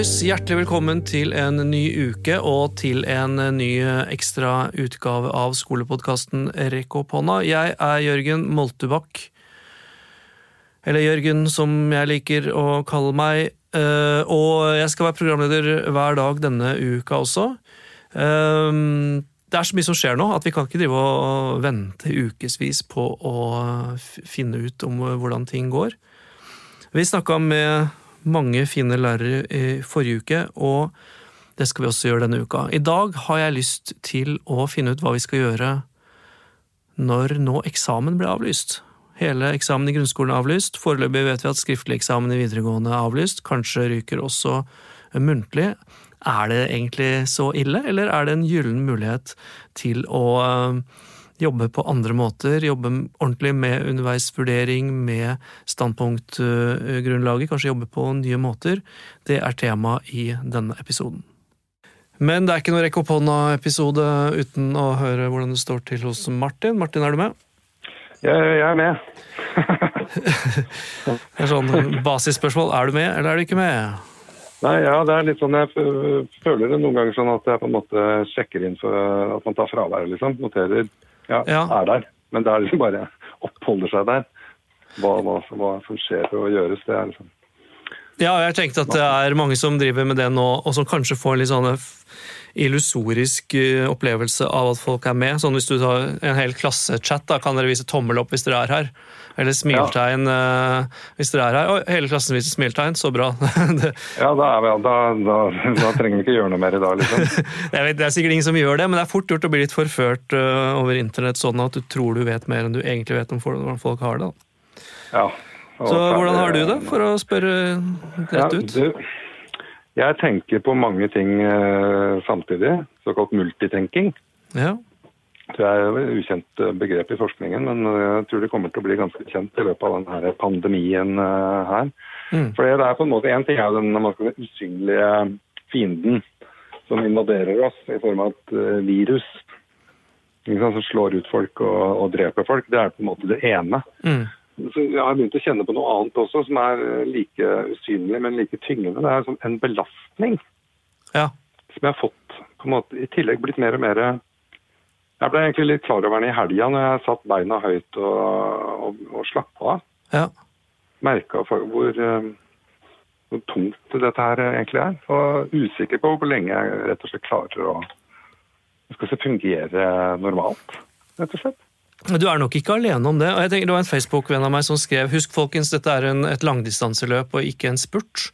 boys! Hjertelig velkommen til en ny uke og til en ny ekstra utgave av skolepodkasten Rekk opp hånda. Jeg er Jørgen Moltebakk. Eller Jørgen, som jeg liker å kalle meg. Eh, Og jeg skal være programleder hver dag denne uka også. Eh, Det er så mye som skjer nå at vi kan ikke drive og vente ukevis på å finne ut om hvordan ting går. Vi snakka med mange fine lærere i forrige uke, og det skal vi også gjøre denne uka. I dag har jeg lyst til å finne ut hva vi skal gjøre når nå eksamen ble avlyst. Hele eksamen i grunnskolen er avlyst. Foreløpig vet vi at skriftlig eksamen i videregående er avlyst. Kanskje ryker også muntlig. Er det egentlig så ille, eller er det en gyllen mulighet til å jobbe på andre måter, jobbe ordentlig med underveisvurdering, med standpunktgrunnlaget, kanskje jobbe på nye måter. Det er tema i denne episoden. Men det er ikke noe rekk opp hånda-episode uten å høre hvordan det står til hos Martin. Martin, er du med? Jeg, jeg er med. Det er sånn basisspørsmål. Er du med, eller er du ikke med? Nei, ja, det er litt sånn, Jeg føler det noen ganger sånn at jeg på en måte sjekker inn for at man tar fravær. liksom, Noterer ja, Ja. er der. Men det er liksom bare oppholder seg der. Hva, hva, hva som skjer og gjøres, det er liksom Ja, jeg tenkte at det er mange som driver med det nå, og som kanskje får litt sånn f- illusorisk eh, opplevelse av at folk er med. Sånn hvis du tar en hel klassechat, da kan dere vise tommel opp hvis dere er her. Eller smiltegn eh, hvis dere er her. Og hele klassen viser smiltegn, så bra. det, Ja, da, er vi, da, da, da trenger vi ikke gjøre noe mer i dag, liksom. vet, det er sikkert ingen som gjør det, men det er fort gjort å bli litt forført eh, over internett, sånn at du tror du vet mer enn du egentlig vet om hvordan folk har det. da. Ja. Så hvordan har du det, for å spørre rett ut? Ja, du, jeg tenker på mange ting eh, samtidig. Såkalt multitenking. Ja. Det er et ukjent eh, begrep i forskningen, men eh, jeg tror det kommer til å bli ganske kjent i løpet av denne pandemien her. Mm. For det er på en måte En ting er den usynlige fienden som invaderer oss i form av et virus som slår ut folk og, og dreper folk. Det er på en måte det ene. Mm. Så jeg har begynt å kjenne på noe annet også, som er eh, like usynlig, men like tyngende. Det er sånn en belastning ja. som jeg har fått på en måte, i tillegg blitt mer og mer Jeg ble egentlig litt klar over den i helga når jeg satt beina høyt og, og, og slappa av. Ja. Merka hvor, eh, hvor tungt dette her egentlig er. Og usikker på hvor lenge jeg rett og slett klarer å skal fungere normalt, rett og slett. Du er nok ikke alene om det. og jeg tenker Det var en Facebook-venn av meg som skrev Husk folkens, dette er en, et langdistanseløp og ikke en spurt.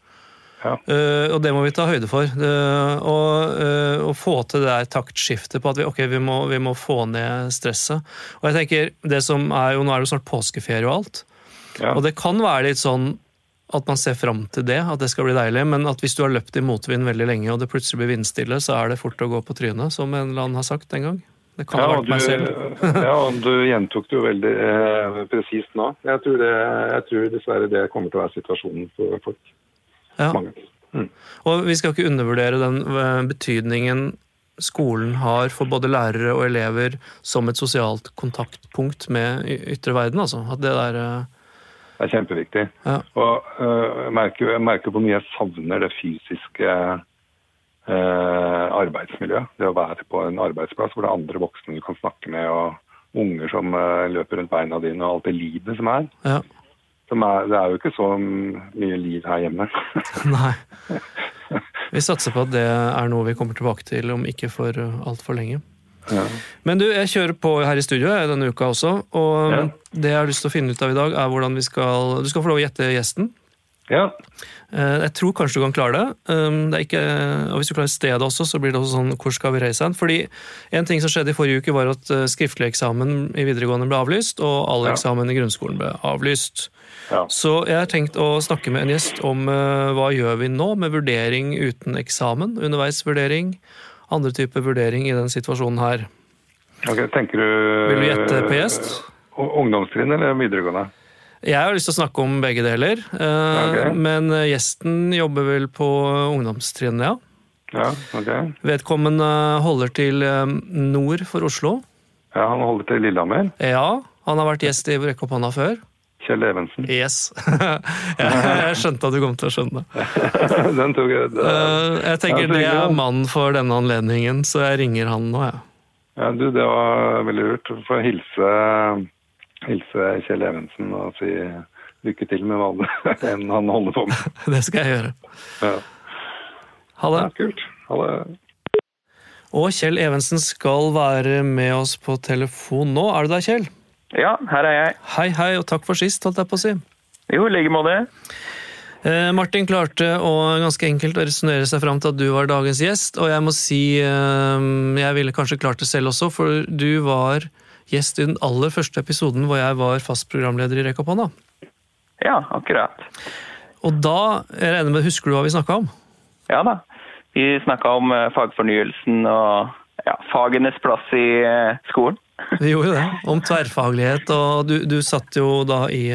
Ja. Uh, og det må vi ta høyde for. Uh, og, uh, å få til det der taktskiftet på at vi, okay, vi, må, vi må få ned stresset. Og jeg tenker, det som er jo, Nå er det jo snart påskeferie og alt. Ja. Og det kan være litt sånn at man ser fram til det, at det skal bli deilig. Men at hvis du har løpt i motvind veldig lenge, og det plutselig blir vindstille, så er det fort å gå på trynet, som en eller annen har sagt en gang. Det kan ha Ja, vært og meg selv. ja, du gjentok det jo veldig eh, presist nå. Jeg tror, det, jeg tror dessverre det kommer til å være situasjonen for folk. Ja. Mange. Og vi skal ikke undervurdere den eh, betydningen skolen har for både lærere og elever som et sosialt kontaktpunkt med ytre verden. Altså. At det der eh, Det er kjempeviktig. Ja. Og uh, jeg, merker, jeg merker mye jeg savner det fysiske øh, arbeidsmiljøet. Det å være på en arbeidsplass hvor det er andre voksne du kan snakke med, og unger som øh, løper rundt beina dine, og alt det livet som er. Ja. Som er. Det er jo ikke så mye liv her hjemme. Nei. Vi satser på at det er noe vi kommer tilbake til om ikke for altfor lenge. ja. Men du, jeg kjører på her i studio denne uka også, og Ja. det jeg har lyst til å finne ut av i dag, er hvordan vi skal Du skal få lov å gjette gjesten. Ja. Eh, Jeg tror kanskje du kan klare det. Um, det er ikke, og Hvis du klarer stedet også, så blir det også sånn Hvor skal vi reise hen? Fordi En ting som skjedde i forrige uke, var at eh, skriftlig eksamen i videregående ble avlyst, og all eksamen i grunnskolen ble avlyst. ja. Så jeg har tenkt å snakke med en gjest om eh, hva gjør vi nå med vurdering uten eksamen, underveisvurdering, andre typer vurdering i den situasjonen her. Ok, tenker du Vil du gjette på gjest? Ungdomstrinn eller videregående? Jeg har lyst til å snakke om begge deler, Okay. Men eh, gjesten jobber vel på ungdomstrinnet, ja. Ja, ok. Vedkommende holder til eh, nord for Oslo. Ja, Han holder til Lillehammer. Ja, han har vært gjest i Rekk opp hånda før. Kjell Evensen. Yes. jeg skjønte at du kom til å skjønne. Den tok jeg. Det, Eh, jeg tenker det er mannen for denne anledningen, så jeg ringer han nå, jeg. ja, du, det var veldig lurt. Få får hilse, hilse Kjell Evensen og si lykke til med hva enn han holder på med. Det skal jeg gjøre. Ja, Ha det. ja kult. Ha det. Og Kjell Evensen skal være med oss på telefon nå. Er du der, Kjell? Ja, her er jeg. Hei, hei, og takk for sist, holdt jeg på å si. Jo, i like måte. Eh, Martin klarte å ganske enkelt å resonnere seg fram til at du var dagens gjest, og jeg må si eh, jeg ville kanskje klart det selv også, for du var gjest i den aller første episoden hvor jeg var fast programleder i Rekk opp hånda. Ja, akkurat. Og da, jeg regner med, husker du hva vi snakka om? Ja da. Vi snakka om eh, fagfornyelsen og ja, fagenes plass i eh, skolen. Vi gjorde det. Om tverrfaglighet, og du, du satt jo da i,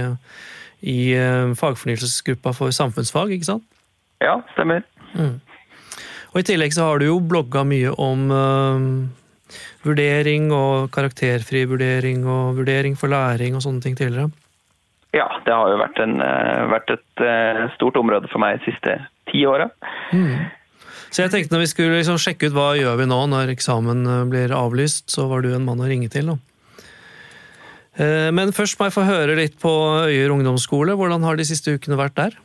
i eh, fagfornyelsesgruppa for samfunnsfag, ikke sant? Ja, stemmer. Og i tillegg så har du jo blogga mye om vurdering og karakterfri vurdering og vurdering for læring og sånne ting tidligere. Ja, det har jo vært, en, eh, vært et eh, stort område for meg de siste ti åra. Så jeg tenkte når vi skulle liksom sjekke ut hva gjør vi nå når eksamen eh, blir avlyst, så var du en mann å ringe til. Da. Men først må jeg få høre litt på Øyer ungdomsskole. Hvordan har de siste ukene vært der?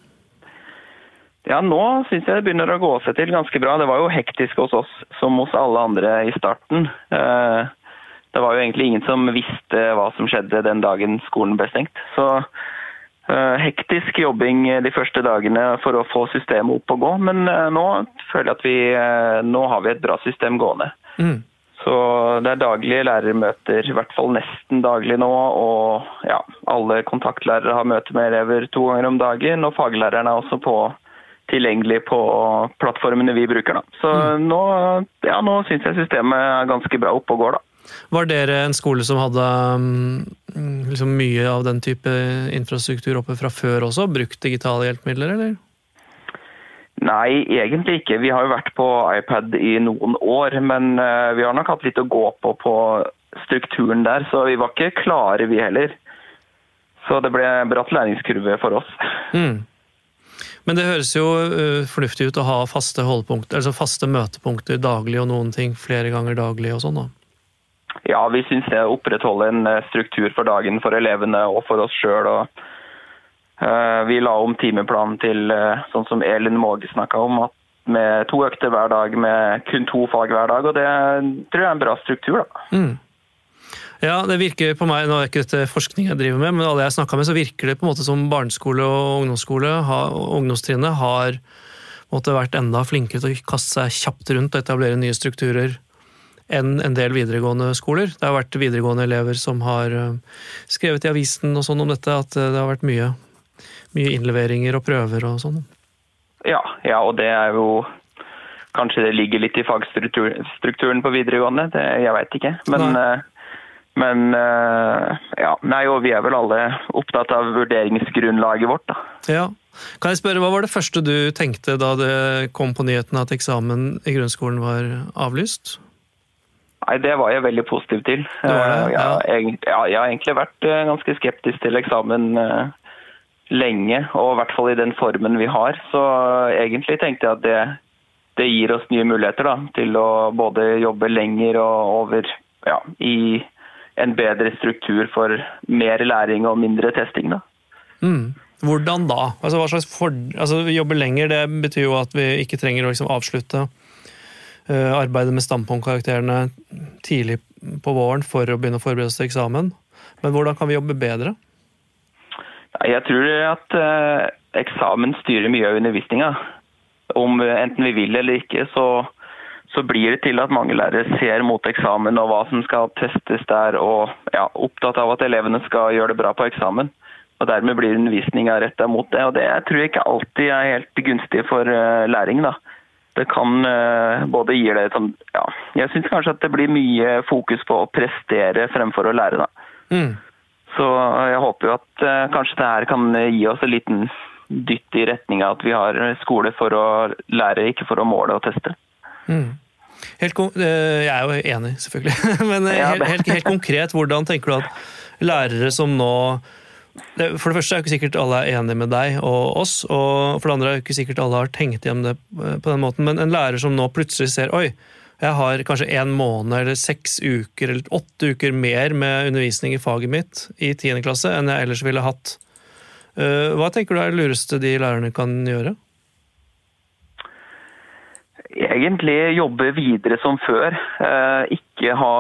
Ja, nå syns jeg det begynner å gå seg til ganske bra. Det var jo hektisk hos oss som hos alle andre i starten. Eh, Det var jo egentlig ingen som visste hva som skjedde den dagen skolen ble stengt. Så eh, hektisk jobbing de første dagene for å få systemet opp og gå. Men eh, nå føler jeg at vi nå har vi et bra system gående. Mm. Så det er daglige lærermøter, i hvert fall nesten daglig nå. Og ja, alle kontaktlærere har møte med elever to ganger om dagen. Og faglærerne er også på, tilgjengelig på plattformene vi bruker. Da. Så nå, ja, nå syns jeg systemet er ganske bra oppe og går, da. Var dere en skole som hadde mm, liksom mye av den type infrastruktur oppe fra før også? Brukt digitale hjelpemidler, eller? Nei, egentlig ikke. Vi har jo vært på iPad i noen år, men eh, vi har nok hatt litt å gå på på strukturen der, så vi var ikke klare vi heller. Så det ble bratt læringskurve for oss. Mm. Men det høres jo øh, fornuftig ut å ha faste altså faste møtepunkter daglig og noen ting flere ganger daglig og sånn, da. Ja, vi syns det opprettholder en eh, struktur for dagen for elevene og for oss sjøl. Vi la om timeplanen til eh, sånn som Elin Måge snakka om, med to økter hver dag med kun to fag hver dag. Og det tror jeg er en bra struktur, da. Mm. Ja, det virker på meg, nå er ikke dette forskning jeg driver med, men alle jeg snakka med, så virker det på en måte som barneskole og ungdomsskole, og ungdomstrinnet, har måtte vært enda flinkere til å kaste seg kjapt rundt og etablere nye strukturer enn en del videregående skoler. Det har vært videregående elever som har øh, skrevet i avisen og sånn om dette, at øh, det har vært mye, mye innleveringer og prøver og sånn. Ja, ja, og det er jo Kanskje det ligger litt i fagstrukturen på videregående, det, jeg veit ikke. Men, Nei. Men eh, ja, nei, og vi er vel alle opptatt av vurderingsgrunnlaget vårt, da. Ja. Kan jeg spørre, Hva var det første du tenkte da det kom på nyheten at eksamen i grunnskolen var avlyst? Nei, det var jeg veldig positiv til. Det det, Eh, ja. jeg, ja, jeg har egentlig vært eh, ganske skeptisk til eksamen lenge, og i hvert fall i den formen vi har. Så egentlig tenkte jeg at det, det gir oss nye muligheter da, til å både jobbe lenger og over ja, i en bedre struktur for mer læring og mindre testing. Da. Mm. Hvordan da? Altså, hva slags for... altså, vi jobber lenger, det betyr jo at vi ikke trenger å liksom, avslutte uh, arbeidet med standpunktkarakterene tidlig på våren for å begynne å forberede oss til eksamen. Men hvordan kan vi jobbe bedre? Jeg tror at uh, eksamen styrer mye av undervisninga. Om enten vi vil eller ikke, så, så blir det til at mange lærere ser mot eksamen og hva som skal testes der, og ja, opptatt av at elevene skal gjøre det bra på eksamen. Og Dermed blir undervisninga retta mot det, og det tror jeg ikke alltid er helt gunstig for uh, læring. da. Det kan uh, både gi det sånn ja, Jeg syns kanskje at det blir mye fokus på å prestere fremfor å lære, da. Mm. Så jeg håper jo at uh, kanskje det her kan gi oss en liten dytt i retning av at vi har skole for å lære, ikke for å måle og teste. Mm. Helt eh, jeg er jo enig, selvfølgelig. Men eh, helt, helt, helt konkret, hvordan tenker du at lærere som nå For det første er jo ikke sikkert alle er enige med deg og oss, og for det andre er jo ikke sikkert alle har tenkt hjem det på den måten, men en lærer som nå plutselig ser oi, jeg har kanskje en måned eller seks uker eller åtte uker mer med undervisning i faget mitt i tiende klasse enn jeg ellers ville hatt. Eh, hva tenker du er det lureste de lærerne kan gjøre? Egentlig jobbe videre som før. Eh, ikke ha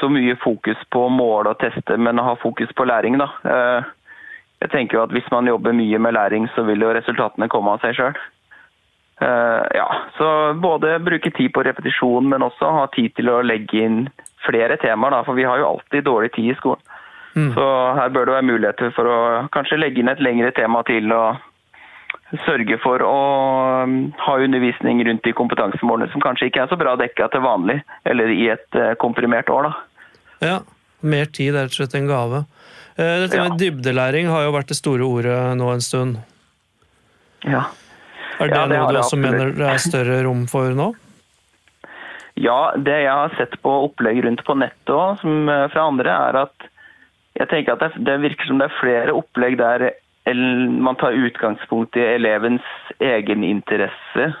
så mye fokus på mål og teste, men ha fokus på læring. da. Eh, jeg tenker jo at Hvis man jobber mye med læring, så vil jo resultatene komme av seg sjøl. Eh, ja, så både bruke tid på repetisjon, men også ha tid til å legge inn flere temaer. Da, for vi har jo alltid dårlig tid i skolen. Mm. Så her bør det være muligheter for å kanskje legge inn et lengre tema til. og sørge for å um, ha undervisning rundt de kompetansemålene som kanskje ikke er så bra dekka til vanlig, eller i et eh, komprimert år. da. Ja, mer tid er rett og slett en gave. Eh, dette med dybdelæring har jo vært det store ordet nå en stund. Ja. Er det, ja, det noe du også mener det er større rom for nå? Ja, det jeg har sett på opplegg rundt på nettet òg, eh, fra andre, er at jeg tenker at det virker som det er flere opplegg der man tar utgangspunkt i elevens egeninteresse,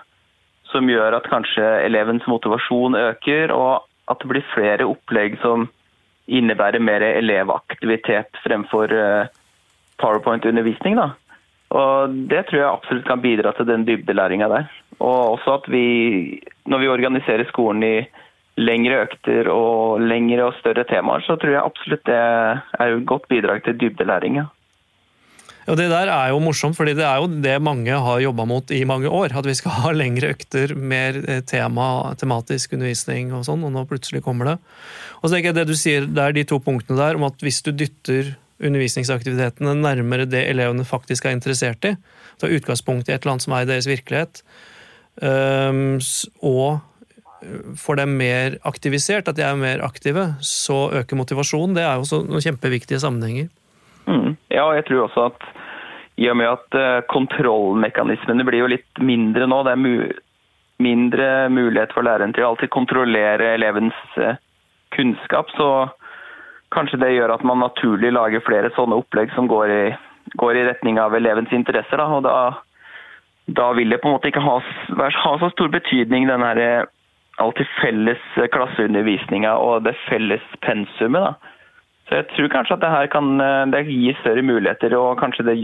som gjør at kanskje elevens motivasjon øker, og at det blir flere opplegg som innebærer mer elevaktivitet fremfor eh, powerpoint-undervisning. Og Det tror jeg absolutt kan bidra til den dybdelæringa der. Og også at vi, når vi organiserer skolen i lengre økter og lengre og større temaer, så tror jeg absolutt det er et godt bidrag til dybdelæring. Og Det der er jo morsomt, fordi det er jo det mange har jobba mot i mange år. At vi skal ha lengre økter, mer eh, tema, tematisk undervisning og sånn, og nå plutselig kommer det. Og så tenker jeg Det du sier, det er de to punktene der om at hvis du dytter undervisningsaktivitetene nærmere det elevene faktisk er interessert i, ta utgangspunkt i et eller annet som er i deres virkelighet, ehm, og får dem mer aktivisert, at de er mer aktive, så øker motivasjonen. Det er jo også noen kjempeviktige sammenhenger. Mm. Ja, og jeg tror også at i og med at eh, kontrollmekanismene blir jo litt mindre nå, det er mu mindre mulighet for læreren til å alltid kontrollere elevens eh, kunnskap, så kanskje det gjør at man naturlig lager flere sånne opplegg som går i, går i retning av elevens interesser. Da, og da, da, vil det på en måte ikke ha, ha så stor betydning den her eh, alltid felles klasseundervisninga og det felles pensumet. da. Så jeg tror kanskje at det her kan det gir større muligheter, og kanskje det,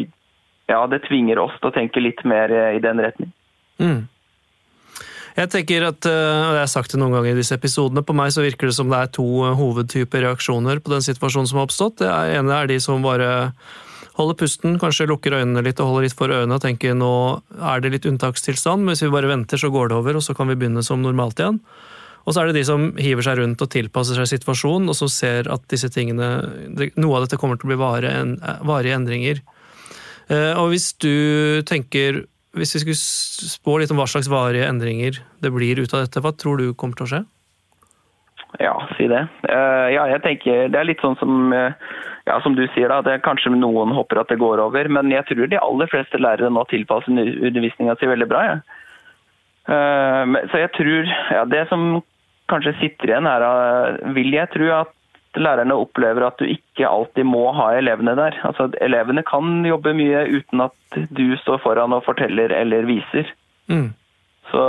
ja, det tvinger oss til å tenke litt mer eh, i den retning. Mm. Jeg tenker at, eh, og jeg har sagt det noen ganger i disse episodene, På meg så virker det som det er to hovedtyper reaksjoner på den situasjonen som har oppstått. Det ene er de som bare holder pusten, kanskje lukker øynene litt og holder litt for øynene og tenker nå er det litt unntakstilstand, men hvis vi bare venter så går det over, og så kan vi begynne som normalt igjen. Og så er det de som hiver seg rundt og tilpasser seg situasjonen, og som ser at disse tingene, noe av dette kommer til å bli varige endringer. Eh, og hvis du tenker Hvis vi skulle spå litt om hva slags varige endringer det blir ut av dette, hva tror du kommer til å skje? Ja, si det. Eh, ja, jeg tenker Det er litt sånn som, eh, ja, som du sier, da. Det kanskje noen håper at det går over. Men jeg tror de aller fleste lærere nå tilpasser undervisninga si veldig bra. Ja. Så jeg tror ja, Det som kanskje sitter igjen, er vil jeg tro at lærerne opplever at du ikke alltid må ha elevene der. Altså, elevene kan jobbe mye uten at du står foran og forteller eller viser. Mm. Så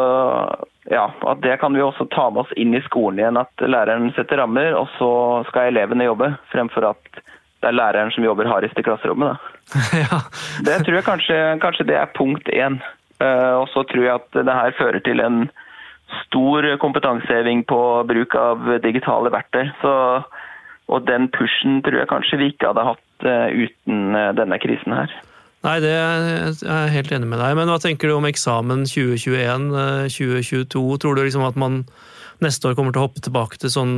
ja, at det kan vi også ta med oss inn i skolen igjen. At læreren setter rammer, og så skal elevene jobbe. Fremfor at det er læreren som jobber hardest i klasserommet. ja. Det tror jeg kanskje, kanskje det er punkt én. Uh, og så tror jeg at det her fører til en stor kompetanseheving på bruk av digitale verktøy. Så, og den pushen tror jeg kanskje vi ikke hadde hatt eh, uten eh, denne krisen her. Nei, det er jeg helt enig med deg. Men hva tenker du om eksamen 2021-2022? Eh, tror du liksom at man neste år kommer til å hoppe tilbake til sånn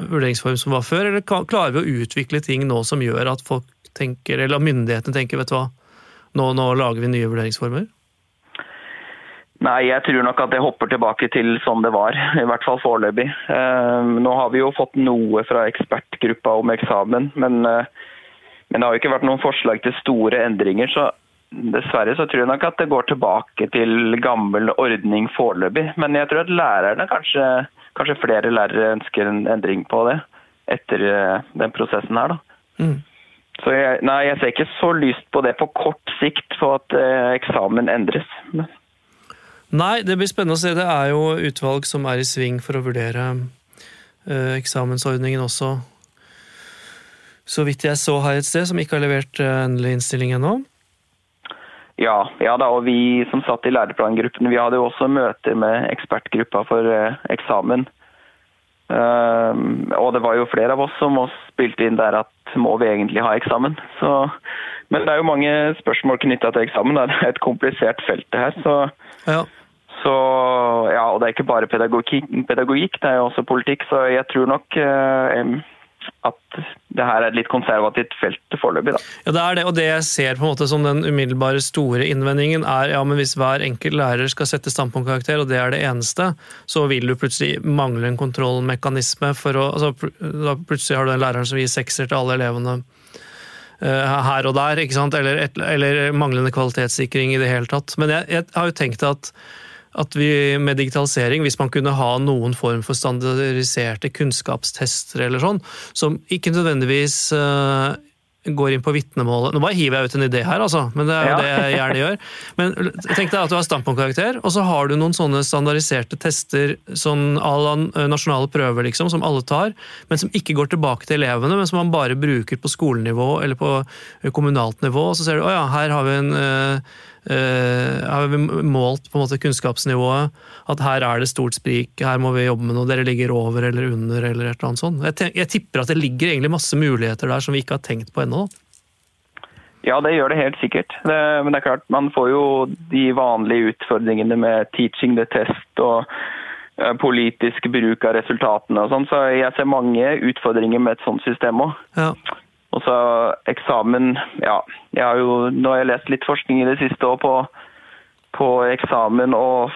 vurderingsform som var før, eller klarer vi å utvikle ting nå som gjør at folk tenker, eller myndighetene tenker, vet du hva, nå, nå lager vi nye vurderingsformer? Nei, jeg tror nok at det hopper tilbake til sånn det var, i hvert fall foreløpig. Eh, nå har vi jo fått noe fra ekspertgruppa om eksamen, men, eh, men, det har jo ikke vært noen forslag til store endringer. så Dessverre så tror jeg nok at det går tilbake til gammel ordning foreløpig. Men jeg tror at lærerne, kanskje, kanskje flere lærere ønsker en endring på det etter eh, den prosessen her. da. Mm. Så jeg, nei, jeg ser ikke så lyst på det på kort sikt, for at eksamen endres. Nei, det blir spennende å se. Det er jo utvalg som er i sving for å vurdere eh, eksamensordningen også. Så vidt jeg så her et sted, som ikke har levert eh, endelig innstilling ennå. ja, ja da, og vi som satt i læreplangruppen, vi hadde jo også møter med ekspertgruppa for eh, eksamen. Um, og det var jo flere av oss som spilte inn der at må vi egentlig ha eksamen? Så, men det er jo mange spørsmål knytta til eksamen. da. Det er et komplisert felt det her. Så, Ja. Så ja, og det er ikke bare pedagogikk, pedagogikk, det er jo også politikk. Så jeg tror nok eh, at det her er et litt konservativt felt foreløpig, da. Ja, det er det, og det jeg ser på en måte som den umiddelbare store innvendingen er ja, men hvis hver enkelt lærer skal sette standpunktkarakter, og det er det eneste, så vil du plutselig mangle en kontrollmekanisme for å altså, Da plutselig har du den læreren som gir sekser til alle elevene eh, her og der, ikke sant? Eller, eller manglende kvalitetssikring i det hele tatt. Men jeg, jeg har jo tenkt at at vi med digitalisering, hvis man kunne ha noen form for standardiserte kunnskapstester eller sånn, som ikke nødvendigvis eh, går inn på vitnemålet Nå bare hiver jeg ut en idé her, altså, men det er jo Ja. det jeg gjerne gjør. Men tenk deg at du har standpunktkarakter, og så har du noen sånne standardiserte tester, sånn à la nasjonale prøver, liksom, som alle tar, men som ikke går tilbake til elevene, men som man bare bruker på skolenivå eller på eh, kommunalt nivå. Og så ser du å ja, her har vi en eh, har vi målt på en måte kunnskapsnivået, at her er det stort sprik, her må vi jobbe med noe, dere ligger over eller under, eller et eller annet sånt. Jeg, jeg tipper at det ligger egentlig masse muligheter der som vi ikke har tenkt på ennå. Ja, det gjør det helt sikkert. Det, men det er klart, man får jo de vanlige utfordringene med teaching the test og eh, politisk bruk av resultatene og sånn, så jeg ser mange utfordringer med et sånt system òg. Ja. Og så eksamen Ja, jeg har jo nå har jeg lest litt forskning i det siste òg på, på eksamen, og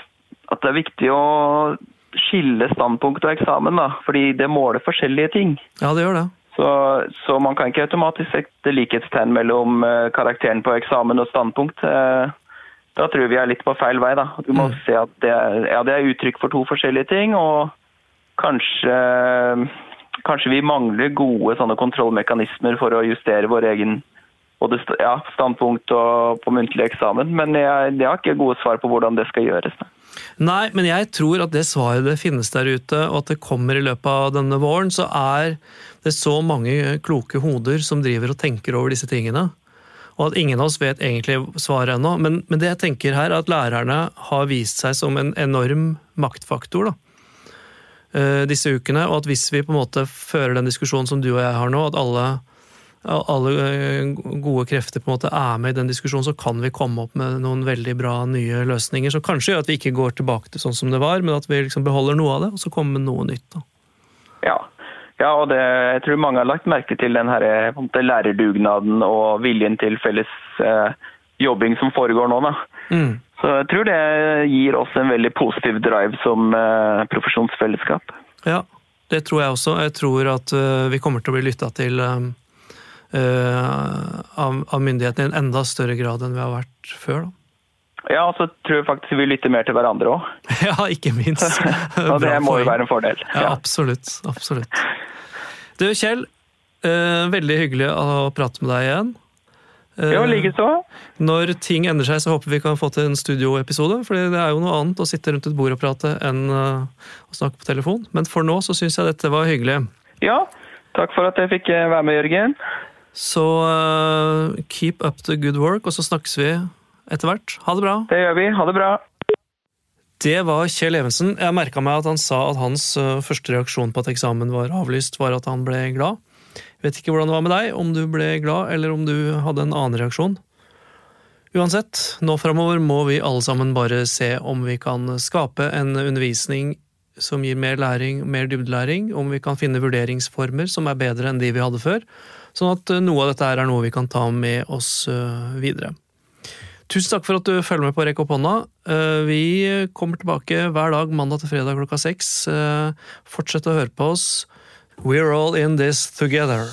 at det er viktig å skille standpunkt og eksamen, da. Fordi det måler forskjellige ting. ja, det gjør det. Så, så man kan ikke automatisk sette likhetstegn mellom eh, karakteren på eksamen og standpunkt. Eh, da tror vi er litt på feil vei. da. Du må Mm. se at det ja, det er uttrykk for to forskjellige ting, og kanskje, kanskje vi mangler gode sånne kontrollmekanismer for å justere vår egen både ja, standpunkt og på muntlig eksamen. Men jeg, jeg har ikke gode svar på hvordan det skal gjøres. Nei, men jeg tror at det svaret det finnes der ute, og at det kommer i løpet av denne våren, så er det så mange kloke hoder som driver og tenker over disse tingene. Og at ingen av oss vet egentlig svaret ennå. Men, men det jeg tenker her, er at lærerne har vist seg som en enorm maktfaktor da. Eh, disse ukene. Og at hvis vi på en måte fører den diskusjonen som du og jeg har nå, at alle, alle eh, gode krefter på en måte er med i den diskusjonen, så kan vi komme opp med noen veldig bra nye løsninger. Som kanskje gjør at vi ikke går tilbake til sånn som det var, men at vi liksom beholder noe av det, og så kommer med noe nytt. da. Ja, ja og det, jeg tror mange har lagt merke til den her, eh, lærerdugnaden og viljen til felles eh, jobbing som foregår nå. Da. Mm. Så jeg tror det gir oss en veldig positiv drive som eh, profesjonsfellesskap. Ja, det tror jeg også. Jeg tror at øh, vi kommer til å bli lytta til øh, av, myndighetene i en enda større grad enn vi har vært før. Da. Ja, og så tror jeg faktisk vi lytter mer til hverandre òg. Ja, ikke minst. Og det må jo være en fordel. Ja, absolutt. absolutt. Du, Kjell. veldig hyggelig å prate med deg igjen. Eh, Ja, likeså. Når ting endrer seg, så håper vi kan få til en studioepisode. For det er jo noe annet å sitte rundt et bord og prate enn øh, å snakke på telefon. Men for nå så syns jeg dette var hyggelig. Ja, takk for at jeg fikk eh, være med, Jørgen. Så uh, keep up the good work, og så snakkes vi etter hvert. Ha det bra. Det gjør vi. Ha det bra. Det var Kjell Evensen. Jeg merka meg at han sa at hans første reaksjon på at eksamen var avlyst, var at han ble glad. Vet ikke hvordan det var med deg, om du ble glad, eller om du hadde en annen reaksjon. Uansett, nå framover må vi alle sammen bare se om vi kan skape en undervisning som gir mer læring, mer dybdelæring, om vi kan finne vurderingsformer som er bedre enn de vi hadde før, sånn at øh, noe av dette er noe vi kan ta med oss øh, videre. Tusen takk for at du følger med på Rekk opp hånda. Eh, Vi kommer tilbake hver dag mandag til fredag klokka seks. Eh, Fortsett å høre på oss. We're all in this together.